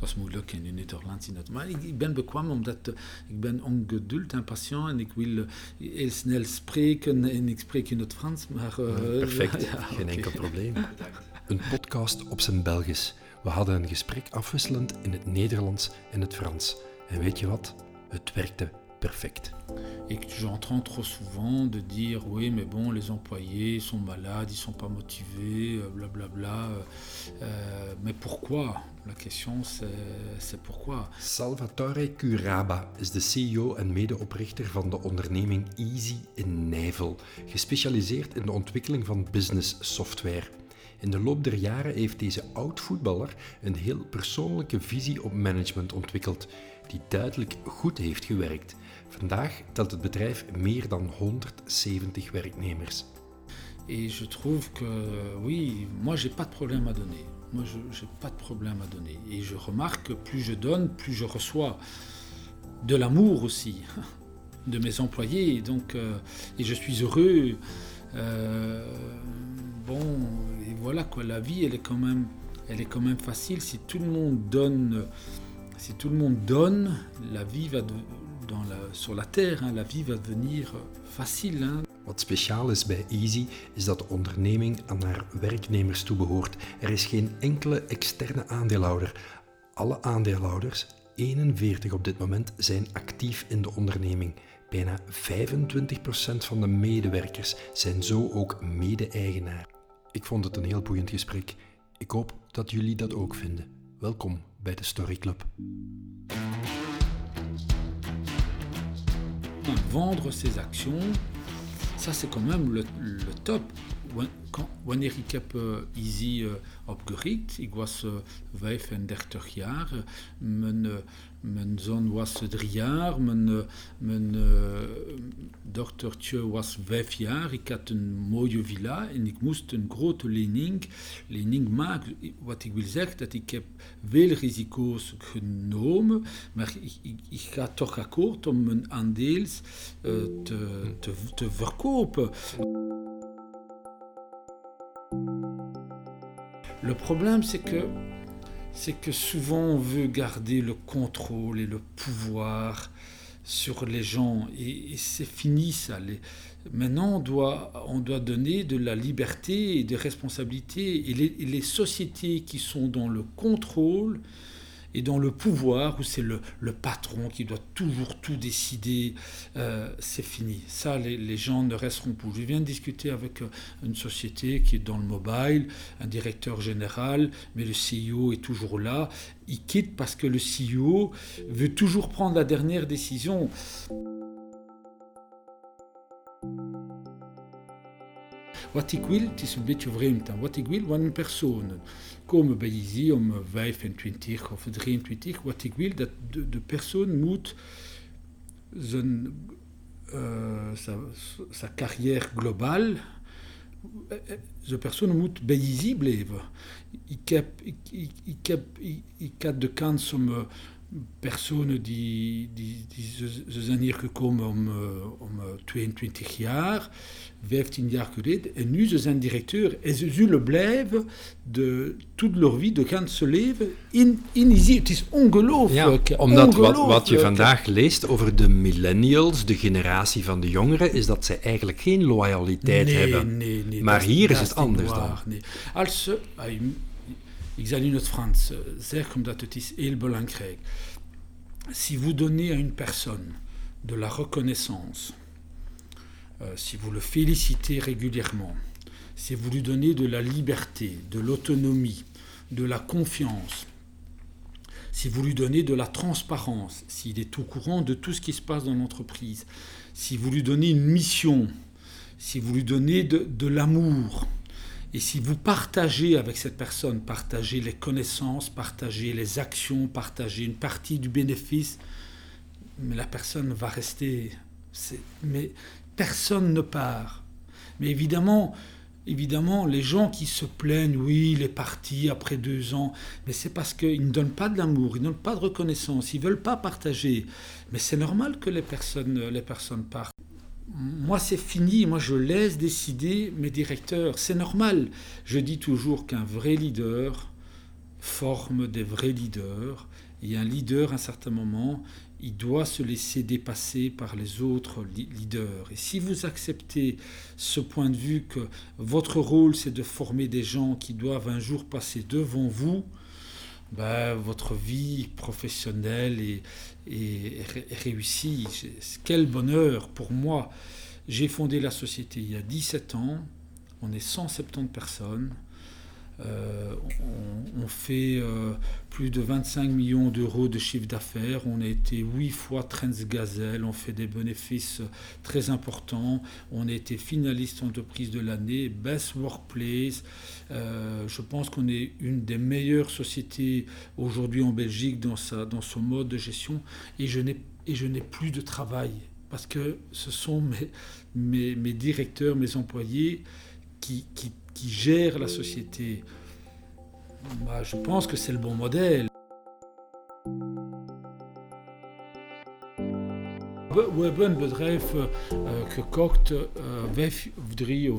het was moeilijk in de Nederlands. Maar ik, ik ben bekwaam omdat uh, ik ben ongeduld en patient en ik wil uh, heel snel spreken en ik spreek in het Frans. Maar, uh, Perfect, ja, geen okay. enkel probleem. Een podcast op zijn Belgisch. We hadden een gesprek afwisselend in het Nederlands en het Frans. En weet je wat? Het werkte perfect. Et que j'entends trop souvent de dire oui mais bon les employés sont malades, ils sont pas motivés, blablabla. Bla, bla, euh, mais pourquoi La question c'est pourquoi. Salvatore Curaba is de CEO en medeoprichter van de onderneming Easy in Nijvel, gespecialiseerd in de ontwikkeling van business software. In de loop der jaren heeft deze oud-voetballer een heel persoonlijke visie op management ontwikkeld, die duidelijk goed heeft gewerkt. Vandaag telt het bedrijf meer dan 170 werknemers. Et je trouve que oui, moi j'ai pas de problème à donner. Moi je n'ai pas de problème à donner. Et je remarque que plus je donne, plus je reçois de l'amour aussi de mes employés. Donc, euh, et je suis heureux. Euh, bon, et voilà quoi, la vie elle est quand même, elle est quand même facile. Si tout le monde donne, si tout le monde donne, la vie va sur la terre, hein, la vie va devenir facile. Hein. Wat speciaal is bij Easy is dat de onderneming aan haar werknemers toebehoort. Er is geen enkele externe aandeelhouder. Alle aandeelhouders, 41 op dit moment, zijn actief in de onderneming. Bijna 25% van de medewerkers zijn zo ook mede-eigenaar. Ik vond het een heel boeiend gesprek. Ik hoop dat jullie dat ook vinden. Welkom bij de Story Club. Vendre ses actions, ça c'est quand même le, top. Wanneer ik heb uh, Easy uh, opgericht, ik was uh, 35 jaar, mijn, mijn zoon was drie jaar, mijn, mijn dochtertje was vijf jaar, ik had een mooie villa en ik moest een grote lening, lening maken. Wat ik wil zeggen, dat ik heb veel risico's genomen, maar ik, ik, ik ga toch akkoord om mijn aandeels te, te, te verkopen. Le problème, c'est que, c'est que souvent on veut garder le contrôle et le pouvoir sur les gens. Et, c'est fini ça. Maintenant, on doit, on doit donner de la liberté et des responsabilités. Et les sociétés qui sont dans le contrôle, et dans le pouvoir où c'est le, patron qui doit toujours tout décider, euh, c'est fini. Ça, les, gens ne resteront plus. Je viens de discuter avec une société qui est dans le mobile, un directeur général, mais le CEO est toujours là. Il quitte parce que le CEO veut toujours prendre la dernière décision. Wat ik wil, het is een beetje vreemd. Wat ik wil, een persoon komen bij Easy om 25 of 23, wat ik wil, dat de, de persoon moet zijn, uh, sa, sa carrière globale, de persoon moet bij Easy blijven. Ik heb, ik, ik, ik, heb, ik, de personen die, die, die ze, ze zijn hier gekomen om, uh, om 22 jaar, 15 jaar geleden, en nu ze zijn directeur en ze zullen blijven de, toute leur vie, de ganse leven, in, in. Het is ongelooflijk. Ja, omdat ongelooflijk. Wat, wat je vandaag leest over de millennials, de generatie van de jongeren, is dat zij eigenlijk geen loyaliteit nee, hebben. Nee, nee, maar hier is het anders dan. Nee. Als ze, is heel belangrijk. Si vous donnez à une personne de la reconnaissance, euh, si vous le félicitez régulièrement, si vous lui donnez de la liberté, de l'autonomie, de la confiance, si vous lui donnez de la transparence, s'il est au courant de tout ce qui se passe dans l'entreprise, si vous lui donnez une mission, si vous lui donnez de l'amour, et si vous partagez avec cette personne, partagez les connaissances, partagez les actions, partagez une partie du bénéfice, mais la personne va rester. Mais personne ne part. Mais évidemment, évidemment, les gens qui se plaignent, oui, il est parti après deux ans, mais c'est parce qu'ils ne donnent pas de l'amour, ils ne donnent pas de reconnaissance, ils ne veulent pas partager. Mais c'est normal que les personnes, les personnes partent. Moi, c'est fini, moi, je laisse décider mes directeurs. C'est normal. Je dis toujours qu'un vrai leader forme des vrais leaders. Et un leader, à un certain moment, il doit se laisser dépasser par les autres leaders. Et si vous acceptez ce point de vue que votre rôle, c'est de former des gens qui doivent un jour passer devant vous, ben, votre vie professionnelle est réussie. Quel bonheur pour moi. J'ai fondé la société il y a 17 ans. On est 170 personnes. Euh, on, fait euh, plus de 25 millions d'euros de chiffre d'affaires. On a été 8 fois Transgazelle. On fait des bénéfices très importants. On a été finaliste entreprise de l'année, Best Workplace. Euh, je pense qu'on est une des meilleures sociétés aujourd'hui en Belgique dans, sa, dans son mode de gestion. Et je n'ai plus de travail parce que ce sont mes, mes, mes directeurs, mes employés qui, qui qui gère la société. Bah, je pense que c'est le bon modèle. We hebben een bedrijf gekocht vijf, drie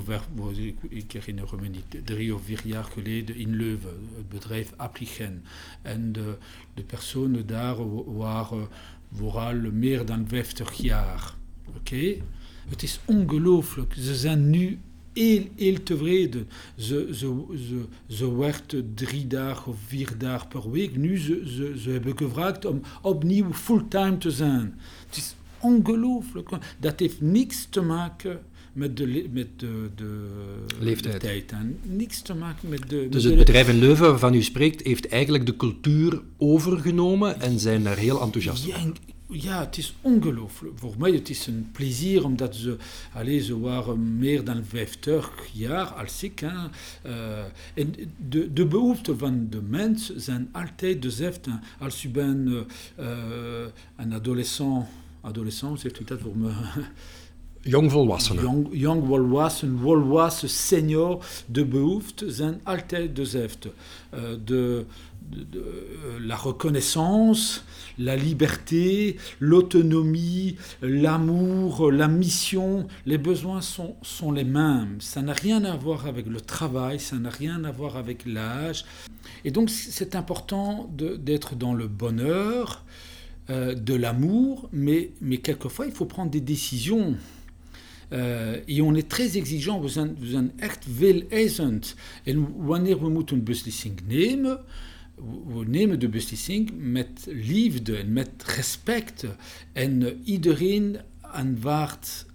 in de, de personen daar waren vooral meer dan 50 jaar. Oké? Okay? Het is ongelooflijk. Ze zijn nu heel, heel tevreden. Ze, ze, ze, ze werd drie dagen of vier dagen per week. Nu ze, ze, ze hebben gevraagd om opnieuw fulltime te zijn. Het is ongelooflijk. Dat heeft niks te maken met de, met de, de leeftijd. Tijd, niks te maken met de... Dus het bedrijf in Leuven waarvan u spreekt, heeft eigenlijk de cultuur overgenomen en zijn daar heel enthousiast ja, ja, het is ongelooflijk. Voor mij het is een plezier omdat ze, allez, ze waren meer dan 50 jaar als ik. Hè. Uh, en de, de behoeften van de mens zijn altijd dezelfde. Als u bent uh, een adolescent, adolescent zegt u dat voor me? Jongvolwassenen. Jong, jongvolwassen, volwassen, senior, de behoeften zijn altijd dezelfde. Uh, de, la reconnaissance, la liberté, l'autonomie, l'amour, la mission, les besoins sont, sont les mêmes. Ça n'a rien à voir avec le travail, ça n'a rien à voir avec l'âge. Et donc c'est important d'être dans le bonheur, euh, de l'amour, mais, mais quelquefois il faut prendre des décisions. Uh, et on est très exigeant, we nemen de beslissing met liefde en met respect. En iedereen aanvaardt,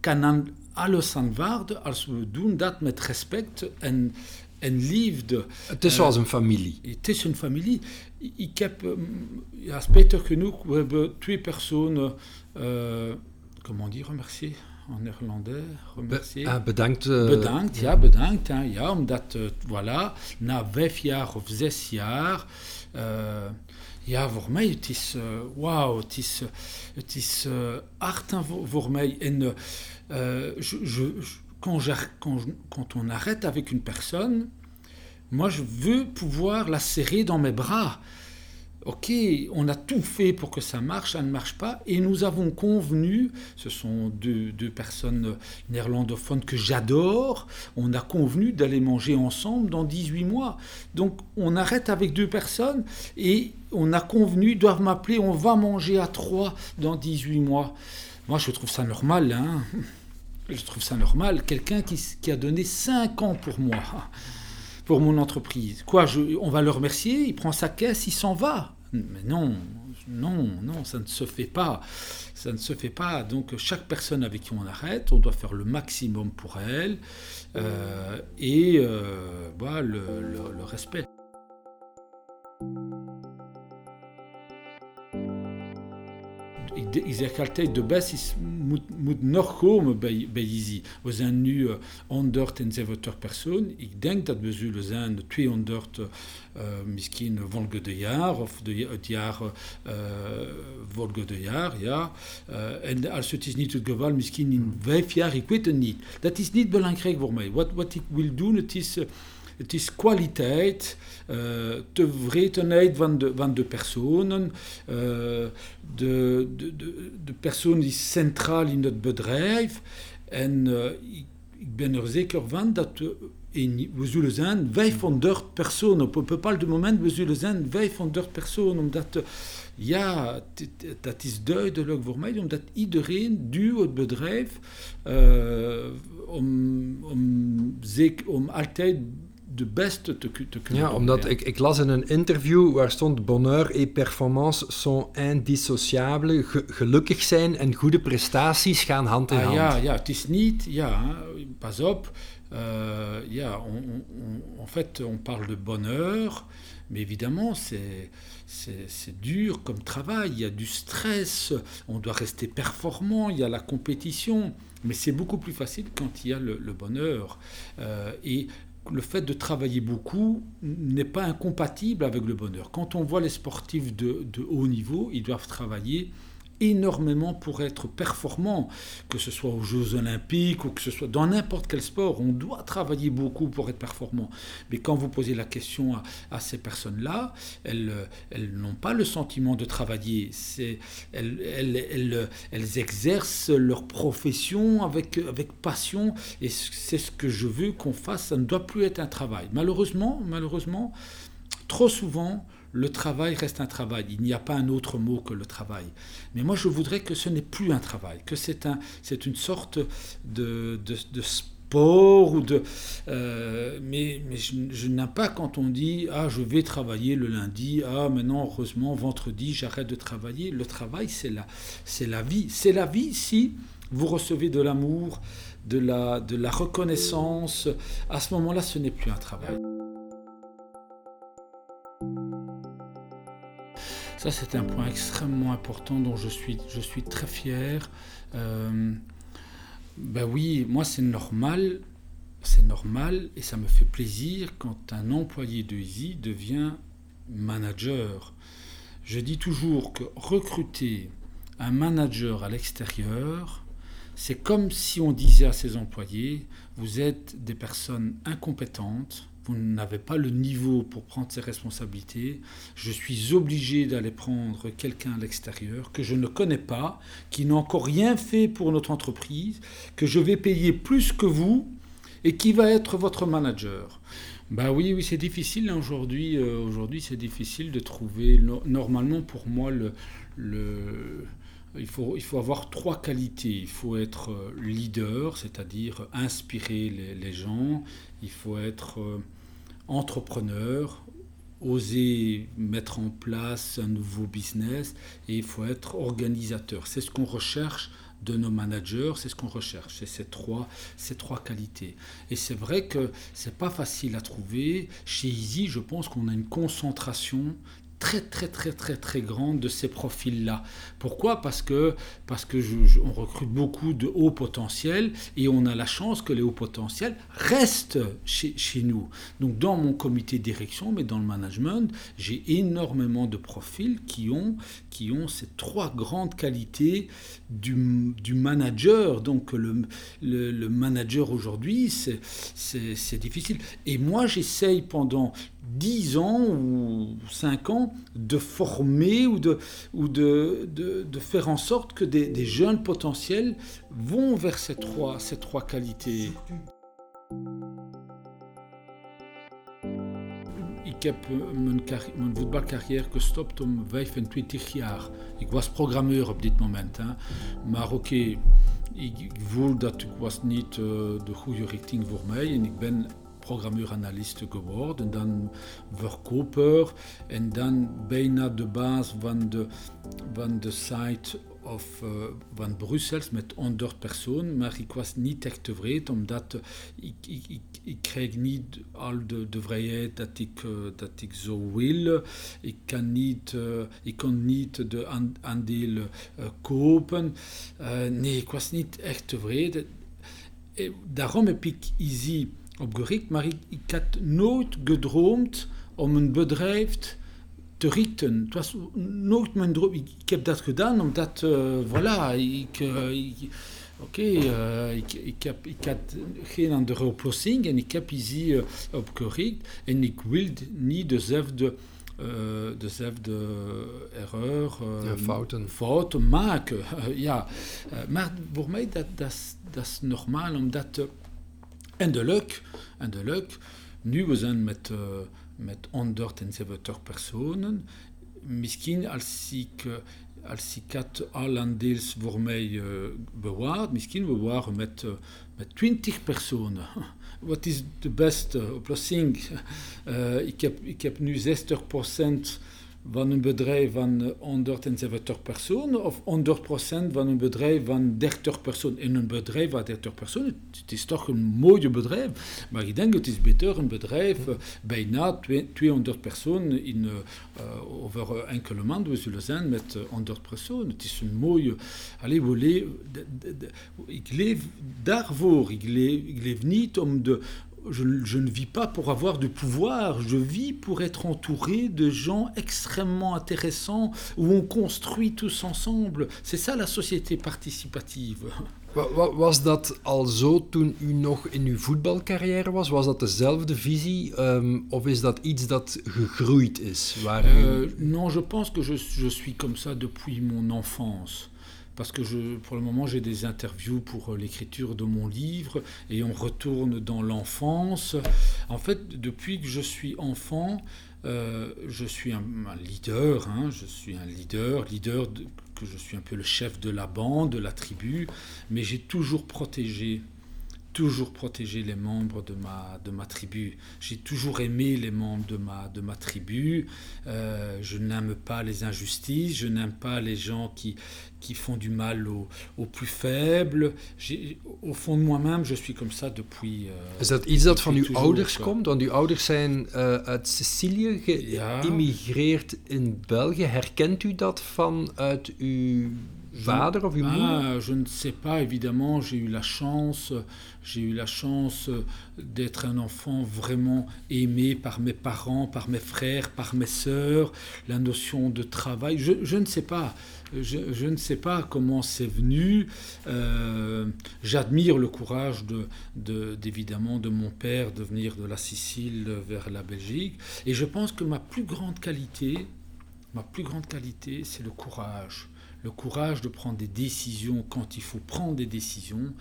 kan aan alles aanvaarden als we doen dat met respect en, en liefde. Het is zoals een familie. Het is een familie. Ik heb, ja, spijtig genoeg, we hebben twee personen, uh, comment dire, remercier? En néerlandais, remercier. Be, ah, bedankt. Uh, bedankt, ja, bedankt. Hè, ja, omdat, uh, voilà, na vijf jaar of zes jaar, uh, ja, voor mij, het is, wauw, het is, het is hard voor, voor mij. En je, je, quand, quand, quand on arrête avec une personne, moi, je veux pouvoir la serrer dans mes bras. Ok, on a tout fait pour que ça marche, ça ne marche pas, et nous avons convenu, ce sont deux, deux personnes néerlandophones que j'adore, on a convenu d'aller manger ensemble dans 18 mois. Donc on arrête avec deux personnes et on a convenu, ils doivent m'appeler, on va manger à trois dans 18 mois. Moi je trouve ça normal, hein je trouve ça normal, quelqu'un qui, qui a donné 5 ans pour moi pour mon entreprise. Quoi, je, on va le remercier, il prend sa caisse, il s'en va. Mais non, non, non, ça ne se fait pas. Ça ne se fait pas. Donc chaque personne avec qui on arrête, on doit faire le maximum pour elle euh, et euh, bah, le, le, le respect. altijd, de is, moet, moet nog komen bij, bij Easy. We zijn nu uh, 170 personen. Ik denk dat we zullen zijn 200 uh, misschien volgende jaar of de, het jaar uh, volgende jaar. Ja. En als het is niet het geval, misschien in vijf jaar, ik weet het niet. Dat is niet belangrijk voor mij. Wat, wat ik wil doen, het is... Het is kwaliteit, uh, tevredenheid van de, van de personen, uh, de, de, de, de persoon is centraal in het bedrijf. En uh, ik, ik ben er zeker van dat we en we zullen zijn 500 personen. Op een bepaald moment we zullen zijn 500 personen. Omdat, ja, dat is duidelijk voor mij. Omdat iedereen duwt het bedrijf om, om, om altijd de beste te, te kunnen Ja, omdat ik, ik las in een interview waar stond bonheur et performance sont indissociables. gelukkig zijn en goede prestaties gaan hand in ah, hand. Ja, ja, het is niet, ja, pas op. Uh, ja, on, on, en fait, on parle de bonheur, mais évidemment, c'est c'est dur comme travail, il y a du stress, on doit rester performant, il y a la compétition, mais c'est beaucoup plus facile quand il y a le, le bonheur. Euh, et le fait de travailler beaucoup n'est pas incompatible avec le bonheur. Quand on voit les sportifs de, haut niveau, ils doivent travailler énormément pour être performant, que ce soit aux Jeux olympiques ou que ce soit dans n'importe quel sport. On doit travailler beaucoup pour être performant. Mais quand vous posez la question à, ces personnes-là, elles, n'ont pas le sentiment de travailler. Elles, exercent leur profession avec, avec passion et c'est ce que je veux qu'on fasse. Ça ne doit plus être un travail. Malheureusement, malheureusement, trop souvent, le travail reste un travail. Il n'y a pas un autre mot que le travail. Mais moi, je voudrais que ce n'est plus un travail, que c'est un, c'est une sorte de, de, sport ou de. Euh, mais, mais je, n'aime pas quand on dit ah je vais travailler le lundi, ah maintenant heureusement vendredi j'arrête de travailler. Le travail c'est la, c'est la vie, c'est la vie si vous recevez de l'amour, de la, de la reconnaissance. À ce moment-là, ce n'est plus un travail. Ça, c'est un point extrêmement important dont je suis, très fier. Euh, ben oui, moi, c'est normal, c'est normal et ça me fait plaisir quand un employé de Easy devient manager. Je dis toujours que recruter un manager à l'extérieur, c'est comme si on disait à ses employés, vous êtes des personnes incompétentes, vous n'avez pas le niveau pour prendre ses responsabilités, je suis obligé d'aller prendre quelqu'un à l'extérieur que je ne connais pas, qui n'a encore rien fait pour notre entreprise, que je vais payer plus que vous et qui va être votre manager. Bah oui, oui, c'est difficile hein, aujourd'hui. Euh, aujourd'hui, c'est difficile de trouver. normalement, pour moi, le, il faut, il faut avoir trois qualités. Il faut être euh, leader, c'est-à-dire inspirer les, les, gens. Il faut être euh, entrepreneur, oser mettre en place un nouveau business et il faut être organisateur. C'est ce qu'on recherche de nos managers, c'est ce qu'on recherche, c'est ces trois, ces trois qualités. Et c'est vrai que c'est pas facile à trouver. Chez Easy, je pense qu'on a une concentration très très très très très grande de ces profils-là. Pourquoi? Parce que parce que on recrute beaucoup de hauts potentiels et on a la chance que les hauts potentiels restent chez, chez nous. Donc dans mon comité de direction, mais dans le management, j'ai énormément de profils qui ont qui ont ces trois grandes qualités du, du manager. Donc le, le, le manager aujourd'hui, c'est difficile. Et moi, j'essaye pendant 10 ans ou 5 ans de former ou de, ou de, de, de faire en sorte que des, des, jeunes potentiels vont vers ces trois, ces trois qualités. Ik heb mijn, mijn voetbalcarrière gestopt om 25 jaar. Ik was programmeur op dit moment. Hè. Maar oké, okay, ik, voel dat ik was niet uh, de goede richting voor mij. En ik ben programmeur-analyste geworden, dan verkoper en dan bijna de baas van de, van de site of, uh, van Brussel met 100 personen, maar ik was niet echt tevreden omdat uh, ik, ik, ik, ik krijg niet al de, de vrijheid dat ik, uh, dat ik zo wil. Ik kan niet, ik kon niet de aandelen kopen. nee, ik was niet echt tevreden. En daarom heb ik Easy opgericht, maar ik, ik had nooit gedroomd om een bedrijf te richten. Het was nooit mijn droom. Ik, ik heb dat gedaan omdat, uh, voilà, ik, uh, ik oké, okay, uh, ik, ik, heb, ik had geen andere oplossing en ik heb uh, opgericht en ik wilde niet dezelfde dezelfde erreur, ja, fouten. fouten maken. ja. Maar voor mij dat, dat, dat is normaal, omdat En de leuk, en de leuk, nu we zijn met, uh, met 170 personen, misschien als ik, uh, als ik het alandeels voor mij uh, bewaard, misschien we waren met, uh, met 20 personen. Wat is de beste oplossing? Uh, ik, heb, ik heb nu 60 procent van een bedrijf van 170 personen of 100% van een bedrijf van 30 personen. In een bedrijf van 30 personen, het is toch een mooi bedrijf, maar ik denk het is beter een bedrijf uh, bijna 200 personen in, uh, over enkele maanden. We zullen zijn met 100 personen. Het is een mooie... We ik leef daarvoor. Ik leef, ik leef niet om de, je, je, ne vis pas pour avoir du pouvoir, je vis pour être entouré de gens extrêmement intéressants où on construit tous ensemble. C'est ça la société participative. Was dat al zo toen u nog in uw voetbalcarrière was? Was dat dezelfde visie um, of is dat iets dat gegroeid is? Waar u... euh, non, je pense que je, je suis comme ça depuis mon enfance parce que je, pour le moment j'ai des interviews pour l'écriture de mon livre et on retourne dans l'enfance. En fait, depuis que je suis enfant, euh, je suis un, leader, hein, je suis un leader, leader de, que je suis un peu le chef de la bande, de la tribu, mais j'ai toujours protégé toujours protégé les membres de ma, de ma tribu. J'ai toujours aimé les membres de ma, de ma tribu. Euh, je n'aime pas les injustices, je n'aime pas les gens qui, qui font du mal aux, aux plus faibles. Au fond de moi-même, je suis comme ça depuis. Uh, is dat iets dat van uw ouders quoi. komt? Want uw ouders zijn uh, uit Sicilië geïmmigreerd ja. in België. Herkent u dat vanuit uw vader of uw ah, moeder? Je ne sais pas, évidemment, j'ai eu la chance, j'ai eu la chance d'être un enfant vraiment aimé par mes parents, par mes frères, par mes sœurs, la notion de travail, je, je ne sais pas. Je, je, ne sais pas comment c'est venu. Euh, J'admire le courage d'évidemment de, de, de mon père de venir de la Sicile vers la Belgique. Et je pense que ma plus grande qualité, ma plus grande qualité, c'est le courage le courage de prendre des décisions quand il faut prendre des décisions.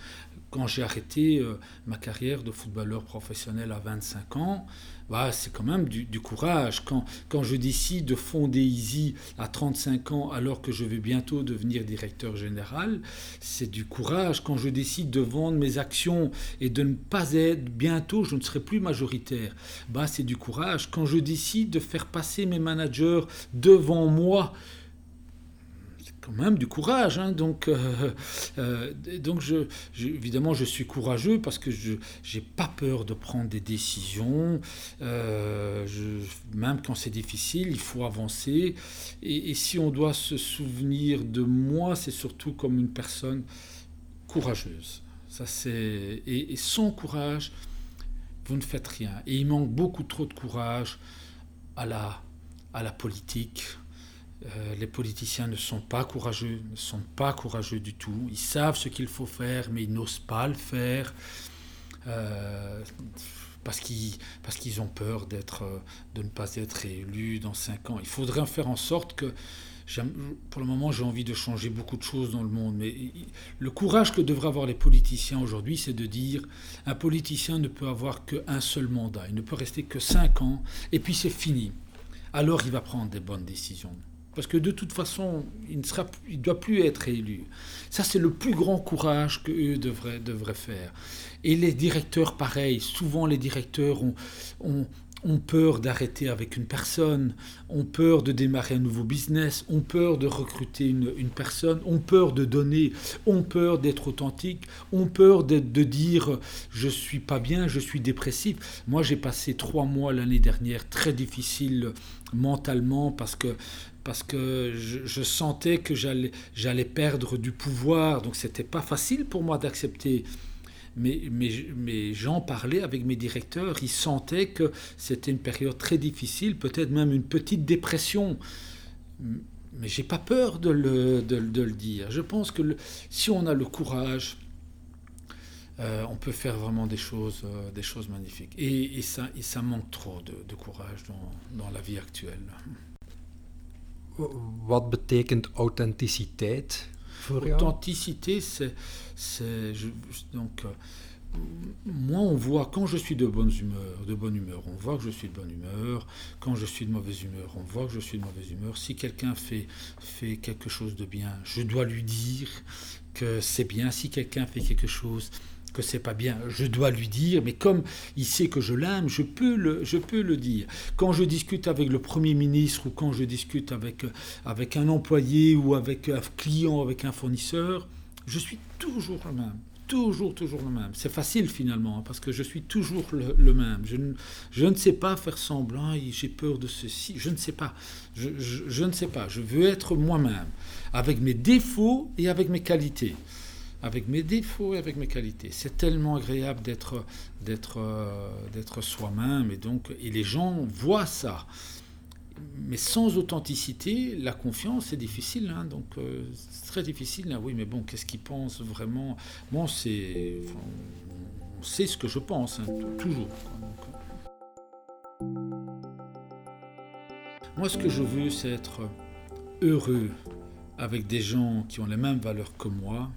Quand j'ai arrêté euh, ma carrière de footballeur professionnel à 25 ans, bah, c'est quand même du, courage. Quand, quand je décide de fonder Easy à 35 ans alors que je vais bientôt devenir directeur général, c'est du courage. Quand je décide de vendre mes actions et de ne pas être bientôt, je ne serai plus majoritaire, bah, c'est du courage. Quand je décide de faire passer mes managers devant moi, même du courage. Hein, donc, euh, euh, donc je, évidemment, je suis courageux parce que je n'ai pas peur de prendre des décisions. Euh, même quand c'est difficile, il faut avancer. Et, et, si on doit se souvenir de moi, c'est surtout comme une personne courageuse. Ça, c'est, et, et sans courage, vous ne faites rien. Et il manque beaucoup trop de courage à la, à la politique, euh, les politiciens ne sont pas courageux, ne sont pas courageux du tout. Ils savent ce qu'il faut faire, mais ils n'osent pas le faire euh, parce qu'ils ont peur d'être de ne pas être élus dans cinq ans. Il faudrait faire en sorte que pour le moment, j'ai envie de changer beaucoup de choses dans le monde, mais le courage que devraient avoir les politiciens aujourd'hui, c'est de dire un politicien ne peut avoir qu'un seul mandat, il ne peut rester que cinq ans, et puis c'est fini. Alors il va prendre des bonnes décisions parce que de toute façon, il ne sera, il doit plus être élu. Ça, c'est le plus grand courage qu'eux devraient, devraient faire. Et les directeurs, pareil, souvent les directeurs ont, ont, ont peur d'arrêter avec une personne, ont peur de démarrer un nouveau business, ont peur de recruter une, une personne, ont peur de donner, ont peur d'être authentique, ont peur de, de dire je suis pas bien, je suis dépressif. Moi, j'ai passé trois mois l'année dernière très difficile mentalement parce que parce que je, sentais que j'allais perdre du pouvoir, donc c'était pas facile pour moi d'accepter. Mais, mais, mais j'en parlais avec mes directeurs, ils sentaient que c'était une période très difficile, peut-être même une petite dépression. Mais j'ai pas peur de le, de, le, dire. Je pense que si on a le courage, euh, on peut faire vraiment des choses, euh, des choses magnifiques. Et, ça, ça manque trop de, de courage dans, dans la vie actuelle. Wat betekent authenticiteit Authenticité, c'est donc moi, on voit quand je suis de bonne humeur, de bonne humeur, on voit que je suis de bonne humeur. Quand je suis de mauvaise humeur, on voit que je suis de mauvaise humeur. Si quelqu'un fait, fait quelque chose de bien, je dois lui dire que c'est bien. Si quelqu'un fait quelque chose que c'est pas bien, je dois lui dire, mais comme il sait que je l'aime, je peux le, je peux le dire. Quand je discute avec le Premier ministre ou quand je discute avec, avec un employé ou avec un client, avec un fournisseur, je suis toujours le même toujours, toujours le même. C'est facile finalement, hein, parce que je suis toujours le, même. Je ne, je ne, sais pas faire semblant, j'ai peur de ceci, je ne sais pas. Je, ne sais pas. Je veux être moi-même, avec mes défauts et avec mes qualités. Avec mes défauts et avec mes qualités. C'est tellement agréable d'être, d'être, euh, d'être soi-même, et donc, et les gens voient ça mais sans authenticité, la confiance est difficile. Hein, donc, euh, c'est très difficile. Hein. oui, mais bon, qu'est-ce qu'ils pensent vraiment? Bon, c'est. on sait ce que je pense, hein, toujours. Euh. moi, ce que je veux, c'est être heureux avec des gens qui ont les mêmes valeurs que moi,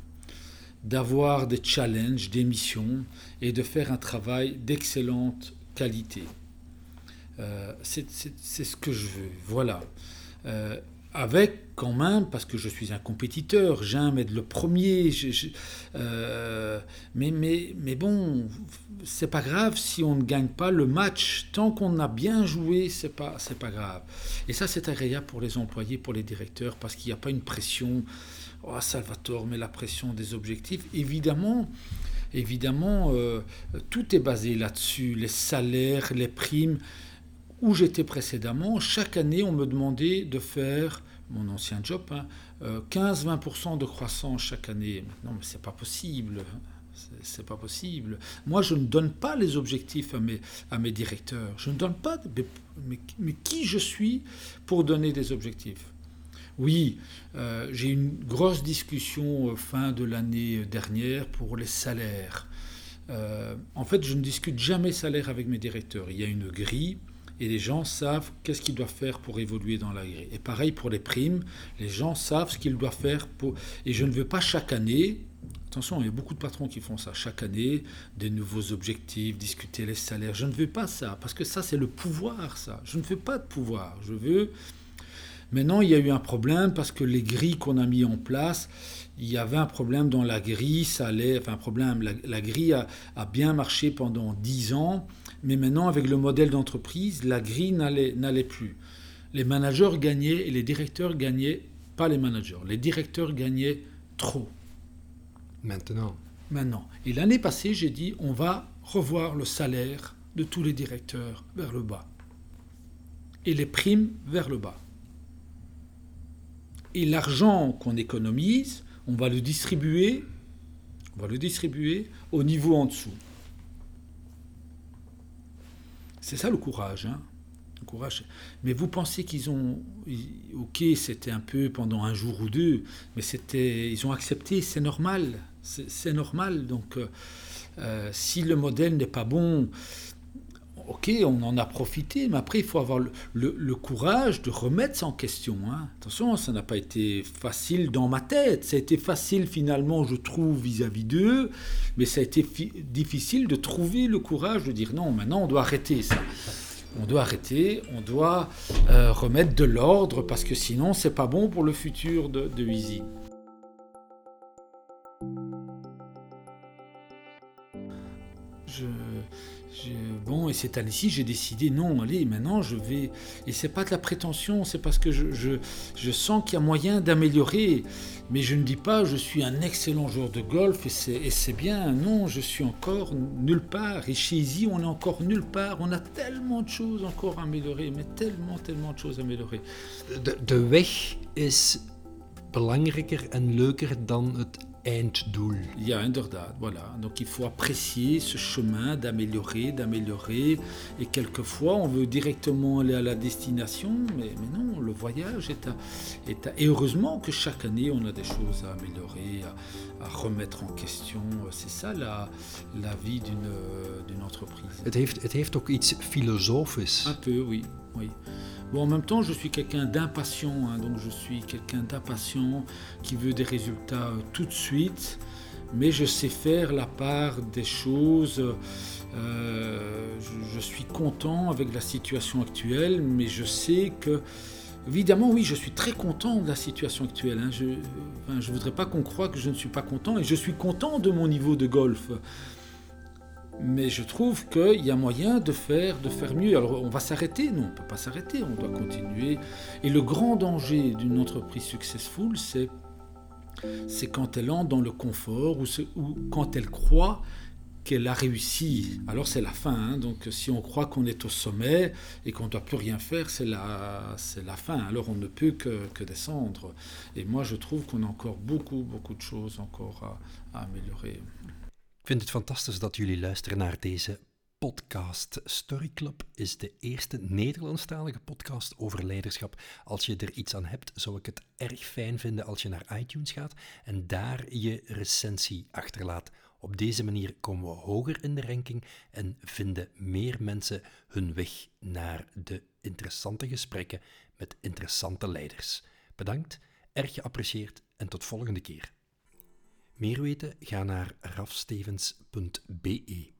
d'avoir des challenges, des missions et de faire un travail d'excellente qualité. Euh, c'est ce que je veux. Voilà. Euh, avec quand même, parce que je suis un compétiteur, j'aime être le premier. Euh, mais, mais, mais bon, c'est pas grave si on ne gagne pas le match. Tant qu'on a bien joué, c'est pas, pas grave. Et ça, c'est agréable pour les employés, pour les directeurs, parce qu'il n'y a pas une pression. Oh, Salvatore, mais la pression des objectifs. Évidemment, évidemment, tout est basé là-dessus. Les salaires, les primes où j'étais précédemment, chaque année, on me demandait de faire, mon ancien job, 15-20% hein, euh, de croissance chaque année. Non, mais c'est pas possible. C'est pas possible. Moi, je ne donne pas les objectifs à mes, directeurs. Je ne donne pas. mais, qui je suis pour donner des objectifs? Oui, euh, j'ai eu une grosse discussion fin de l'année dernière pour les salaires. Euh, en fait, je ne discute jamais salaire avec mes directeurs. Il y a une grille et les gens savent qu'est-ce qu'ils doivent faire pour évoluer dans la grille. Et pareil pour les primes, les gens savent ce qu'ils doivent faire. Et je ne veux pas chaque année, attention, il y a beaucoup de patrons qui font ça, chaque année, des nouveaux objectifs, discuter les salaires. Je ne veux pas ça, parce que ça, c'est le pouvoir, ça. Je ne veux pas de pouvoir. Je veux... Maintenant, il y a eu un problème parce que les grilles qu'on a mis en place, il y avait un problème dans la grille, ça allait, enfin un problème, la, grille a, a, bien marché pendant 10 ans, mais maintenant, avec le modèle d'entreprise, la grille n'allait plus. Les managers gagnaient et les directeurs gagnaient, pas les managers, les directeurs gagnaient trop. Maintenant. Maintenant. Et l'année passée, j'ai dit, on va revoir le salaire de tous les directeurs vers le bas. Et les primes vers le bas. Et l'argent qu'on économise, on va le distribuer, on va le distribuer au niveau en dessous. C'est ça le courage. Hein courage. Mais vous pensez qu'ils ont. Ok, c'était un peu pendant un jour ou deux, mais c'était, ils ont accepté, c'est normal. C'est normal. Donc, euh, euh, si le modèle n'est pas bon, ok, on en a profité, mais après, il faut avoir le, courage de remettre ça en question. Hein. Attention, ça n'a pas été facile dans ma tête. Ça a été facile, finalement, je trouve, vis-à-vis d'eux, mais ça a été difficile de trouver le courage de dire non, maintenant, on doit arrêter ça. On doit arrêter, on doit euh, remettre de l'ordre, parce que sinon, c'est pas bon pour le futur de, de Easy. Et cette année-ci, j'ai décidé, non, allez, maintenant je vais. Et c'est pas de la prétention, c'est parce que je, je, je sens qu'il y a moyen d'améliorer. Mais je ne dis pas, je suis un excellent joueur de golf et c'est bien. Non, je suis encore nulle part. Et chez Easy, on est encore nulle part. On a tellement de choses encore à améliorer, mais tellement, tellement de choses à améliorer. De, de weg is belangrijker en leuker dan het einddoel. Ja, inderdaad, voilà. Donc il faut apprécier ce chemin d'améliorer, d'améliorer. Et quelquefois, on veut directement aller à la destination, mais, mais non, le voyage est à, est à, Et heureusement que chaque année, on a des choses à améliorer, à, à remettre en question. C'est ça la, la vie d'une entreprise. Het heeft, het heeft ook iets filosofisch. Un peu, oui. oui. Bon, en même temps, je suis quelqu'un d'impatient, hein, donc je suis quelqu'un d'impatient qui veut des résultats euh, tout de suite. mais je sais faire la part des choses. Euh, je, suis content avec la situation actuelle, mais je sais que, évidemment, oui, je suis très content de la situation actuelle. Hein. Je ne voudrais pas qu'on croie que je ne suis pas content, et je suis content de mon niveau de golf. Mais je trouve qu'il y a moyen de faire, de faire mieux. Alors on va s'arrêter Non, on ne peut pas s'arrêter, on doit continuer. Et le grand danger d'une entreprise successful, c'est c'est quand elle entre dans le confort ou, quand elle croit qu'elle a réussi. Alors c'est la fin. Hein. Donc si on croit qu'on est au sommet et qu'on ne doit plus rien faire, c'est la, c'est la fin. Alors on ne peut que, descendre. Et moi je trouve qu'on a encore beaucoup, beaucoup de choses encore à améliorer. Ik vind het fantastisch dat jullie luisteren naar deze podcast. Story Club is de eerste Nederlandstalige podcast over leiderschap. Als je er iets aan hebt, zou ik het erg fijn vinden als je naar iTunes gaat en daar je recensie achterlaat. Op deze manier komen we hoger in de ranking en vinden meer mensen hun weg naar de interessante gesprekken met interessante leiders. Bedankt, erg geapprecieerd en tot volgende keer. Meer weten? Ga naar rafstevens.be.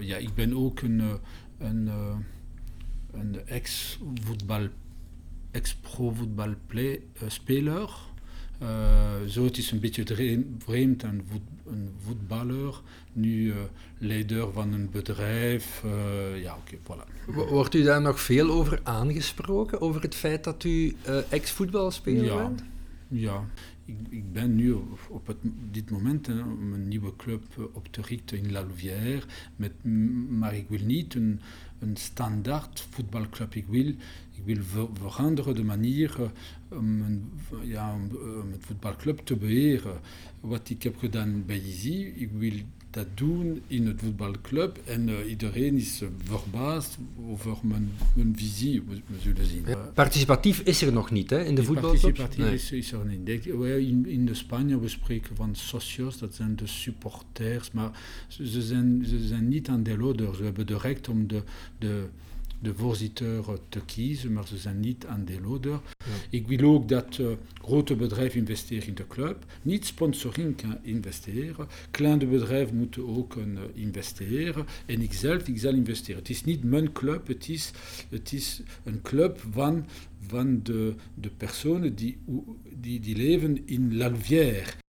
ja, ik ben ook een, een, een ex-voetbal, ex-pro-voetbalspeler. Uh, zo het is een beetje vreemd, een, voet, een voetballer, nu uh, leider van een bedrijf. Uh, ja, oké, okay, voilà. Wordt u daar nog veel over aangesproken, over het feit dat u ex-voetbalspeler ja, bent? Ja, ik, ben nu op, het, dit moment hè, een nieuwe club op te richten in La Louvière. Met, maar ik wil niet een, een standaard voetbalclub. Ik wil, ik wil ver, veranderen de manier om een, ja, om, een voetbalclub te beheren. Wat ik heb gedaan bij Easy, ik wil dat doen in het voetbalclub en uh, iedereen is uh, verbaasd over mijn, mijn visie, we, we zullen zien. Participatief is er nog niet hè, in de voetbalclub? Participatief nee. is, is, er niet. In, in de Spanje we spreken van socios, dat zijn de supporters, maar ze zijn, ze zijn niet aandeelhouders. We hebben de recht om de, de de voorzitter te kiezen, maar ze zijn niet aandeelhouder. Ja. Ik wil ook dat uh, grote bedrijven investeren in de club, niet sponsoring kan investeren. Kleine bedrijven moeten ook uh, investeren en ik zelf, ik zal investeren. Het is niet mijn club, het is, het is een club van, van de, de personen die, die, die leven in La Louvière.